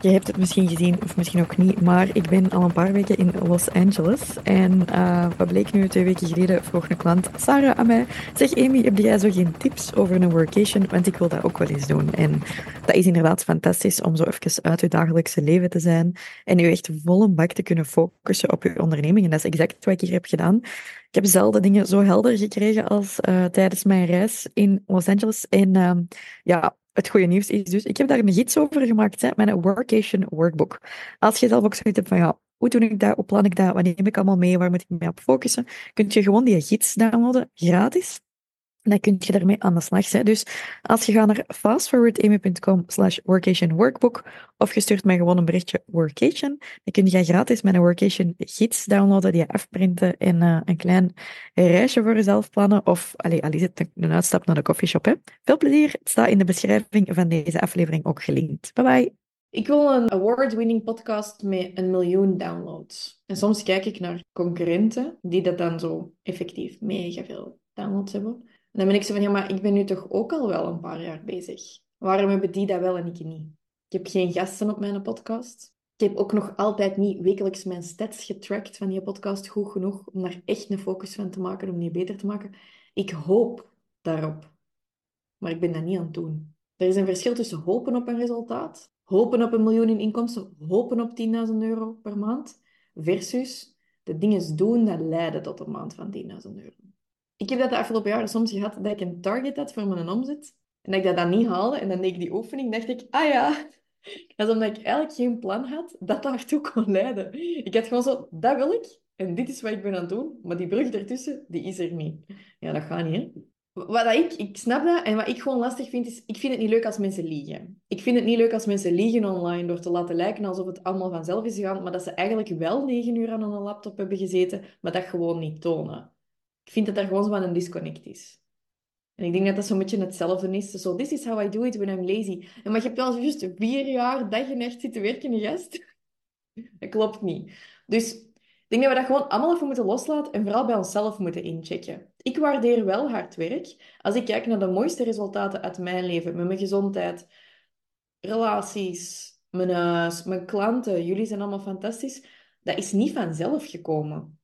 Je hebt het misschien gezien of misschien ook niet, maar ik ben al een paar weken in Los Angeles. En uh, wat bleek nu twee weken geleden, vroeg een klant, Sarah, aan mij, zeg Amy, heb jij zo geen tips over een workation? Want ik wil dat ook wel eens doen. En dat is inderdaad fantastisch om zo even uit je dagelijkse leven te zijn en je echt volle bak te kunnen focussen op je onderneming. En dat is exact wat ik hier heb gedaan. Ik heb zelden dingen zo helder gekregen als uh, tijdens mijn reis in Los Angeles. En uh, ja, het goede nieuws is dus, ik heb daar een gids over gemaakt, hè, mijn workation workbook. Als je zelf ook zoiets hebt van, ja, hoe doe ik dat, hoe plan ik dat, wat neem ik allemaal mee, waar moet ik mee op focussen, kun je gewoon die gids downloaden, gratis. Dan kun je daarmee aan de slag. Hè. Dus als je gaat naar fastforwardamy.com slash workation workbook of je stuurt mij gewoon een berichtje workation, dan kun je gratis mijn workation gids downloaden, die afprinten en uh, een klein reisje voor jezelf plannen. Of, allee, al is een uitstap naar de coffeeshop. Hè. Veel plezier. Het staat in de beschrijving van deze aflevering ook gelinkt. Bye bye. Ik wil een award-winning podcast met een miljoen downloads. En soms kijk ik naar concurrenten die dat dan zo effectief mega veel downloads hebben dan ben ik zo van, ja, maar ik ben nu toch ook al wel een paar jaar bezig. Waarom hebben die dat wel en ik niet? Ik heb geen gasten op mijn podcast. Ik heb ook nog altijd niet wekelijks mijn stats getracked van die podcast goed genoeg om daar echt een focus van te maken, om die beter te maken. Ik hoop daarop. Maar ik ben dat niet aan het doen. Er is een verschil tussen hopen op een resultaat, hopen op een miljoen in inkomsten, hopen op 10.000 euro per maand, versus de dingen doen dat leiden tot een maand van 10.000 euro ik heb dat de afgelopen jaren soms gehad dat ik een target had voor mijn omzet. En dat ik dat dan niet haalde. En dan deed ik die oefening. dacht ik, ah ja. Dat is omdat ik eigenlijk geen plan had dat daartoe kon leiden. Ik had gewoon zo, dat wil ik. En dit is wat ik ben aan het doen. Maar die brug ertussen, die is er niet. Ja, dat gaat niet, hè. Wat ik, ik snap dat. En wat ik gewoon lastig vind, is... Ik vind het niet leuk als mensen liegen. Ik vind het niet leuk als mensen liegen online door te laten lijken alsof het allemaal vanzelf is gegaan. Maar dat ze eigenlijk wel negen uur aan een laptop hebben gezeten, maar dat gewoon niet tonen. Ik vind dat er gewoon zo een disconnect is. En ik denk dat dat zo'n beetje hetzelfde is. Zo, this is how I do it when I'm lazy. En maar je hebt wel juist vier jaar dag en nacht zitten werken, in gast. Dat klopt niet. Dus ik denk dat we dat gewoon allemaal even moeten loslaten en vooral bij onszelf moeten inchecken. Ik waardeer wel hard werk. Als ik kijk naar de mooiste resultaten uit mijn leven, met mijn gezondheid, relaties, mijn huis, mijn klanten, jullie zijn allemaal fantastisch. Dat is niet vanzelf gekomen.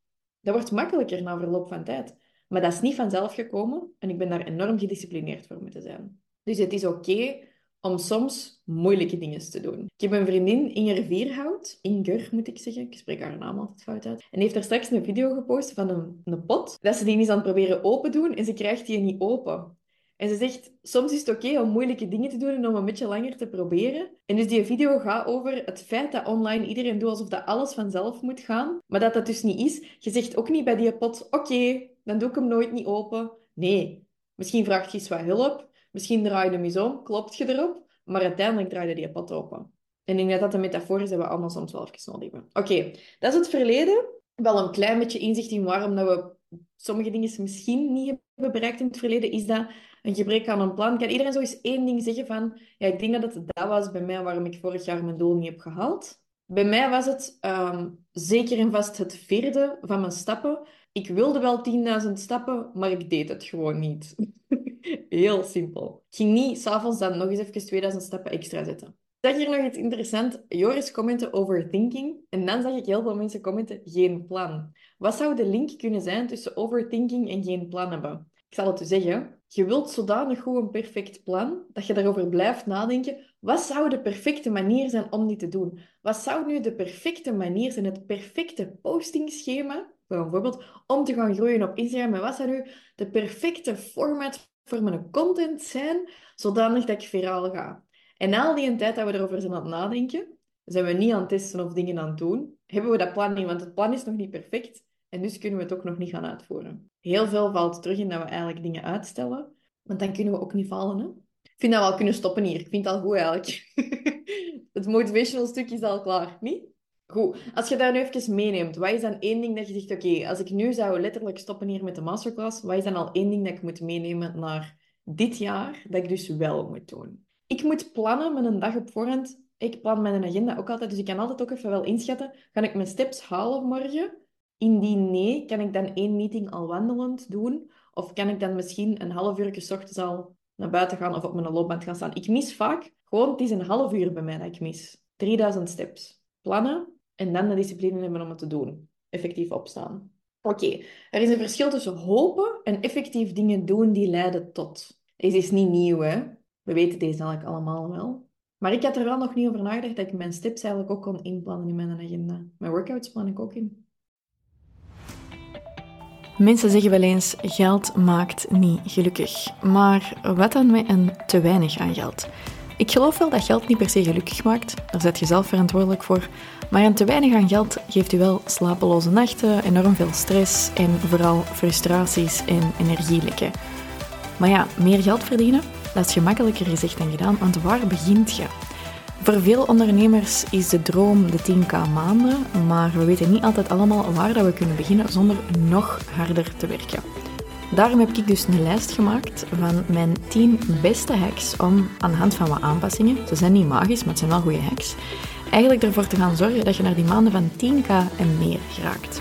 Dat wordt makkelijker na verloop van tijd. Maar dat is niet vanzelf gekomen en ik ben daar enorm gedisciplineerd voor moeten zijn. Dus het is oké om soms moeilijke dingen te doen. Ik heb een vriendin, Inger Vierhout, Inger moet ik zeggen, ik spreek haar naam altijd fout uit, en heeft daar straks een video gepost van een, een pot, dat ze die eens aan het proberen open doen en ze krijgt die niet open. En ze zegt, soms is het oké om moeilijke dingen te doen en om een beetje langer te proberen. En dus die video gaat over het feit dat online iedereen doet alsof dat alles vanzelf moet gaan. Maar dat dat dus niet is. Je zegt ook niet bij die pot, oké, dan doe ik hem nooit niet open. Nee, misschien vraagt je eens wat hulp. Misschien draai je hem eens om, klopt je erop. Maar uiteindelijk draai je die pot open. En ik denk dat dat een metafoor is dat we allemaal soms wel even nodig hebben. Oké, dat is het verleden. Wel een klein beetje inzicht in waarom dat we sommige dingen misschien niet hebben bereikt in het verleden, is dat een gebrek aan een plan. Kan iedereen zo eens één ding zeggen van... Ja, ik denk dat het dat was bij mij waarom ik vorig jaar mijn doel niet heb gehaald. Bij mij was het um, zeker en vast het vierde van mijn stappen. Ik wilde wel 10.000 stappen, maar ik deed het gewoon niet. Heel simpel. Ik ging niet s'avonds dan nog eens even 2000 stappen extra zetten. Zag hier nog iets interessants. Joris commenten overthinking. En dan zag ik heel veel mensen commenten geen plan. Wat zou de link kunnen zijn tussen overthinking en geen plan hebben? Ik zal het u zeggen. Je wilt zodanig goed een perfect plan dat je daarover blijft nadenken. Wat zou de perfecte manier zijn om dit te doen? Wat zou nu de perfecte manier zijn, het perfecte postingschema, bijvoorbeeld, om te gaan groeien op Instagram? En wat zou nu de perfecte format voor mijn content zijn, zodanig dat ik viraal ga? En al die tijd dat we erover zijn aan het nadenken, zijn we niet aan het testen of dingen aan het doen, hebben we dat plan niet, want het plan is nog niet perfect. En dus kunnen we het ook nog niet gaan uitvoeren. Heel veel valt terug in dat we eigenlijk dingen uitstellen. Want dan kunnen we ook niet falen. Hè? Ik vind dat we al kunnen stoppen hier. Ik vind het al goed eigenlijk. het motivational stuk is al klaar, niet? Goed, als je daar nu even meeneemt, wat is dan één ding dat je zegt, oké, als ik nu zou letterlijk stoppen hier met de masterclass, wat is dan al één ding dat ik moet meenemen naar dit jaar, dat ik dus wel moet doen? Ik moet plannen met een dag op voorhand. Ik plan mijn agenda ook altijd, dus ik kan altijd ook even wel inschatten, ga ik mijn steps halen morgen? Indien nee, kan ik dan één meeting al wandelend doen? Of kan ik dan misschien een half uur s ochtends al naar buiten gaan of op mijn loopband gaan staan? Ik mis vaak gewoon, het is een half uur bij mij dat ik mis. 3000 steps. Plannen en dan de discipline hebben om het te doen. Effectief opstaan. Oké, er is een verschil tussen hopen en effectief dingen doen die leiden tot. Deze is niet nieuw, hè? We weten deze eigenlijk allemaal wel. Maar ik had er wel nog niet over nagedacht dat ik mijn steps eigenlijk ook kon inplannen in mijn agenda. Mijn workouts plan ik ook in. Mensen zeggen wel eens: geld maakt niet gelukkig. Maar wat dan met een te weinig aan geld? Ik geloof wel dat geld niet per se gelukkig maakt, daar zet je zelf verantwoordelijk voor. Maar een te weinig aan geld geeft u wel slapeloze nachten, enorm veel stress en vooral frustraties en energielekken. Maar ja, meer geld verdienen, dat is gemakkelijker gezegd dan gedaan, want waar begint je? Voor veel ondernemers is de droom de 10k maanden, maar we weten niet altijd allemaal waar dat we kunnen beginnen zonder nog harder te werken. Daarom heb ik dus een lijst gemaakt van mijn 10 beste hacks om aan de hand van wat aanpassingen, ze zijn niet magisch, maar het zijn wel goede hacks, eigenlijk ervoor te gaan zorgen dat je naar die maanden van 10k en meer geraakt.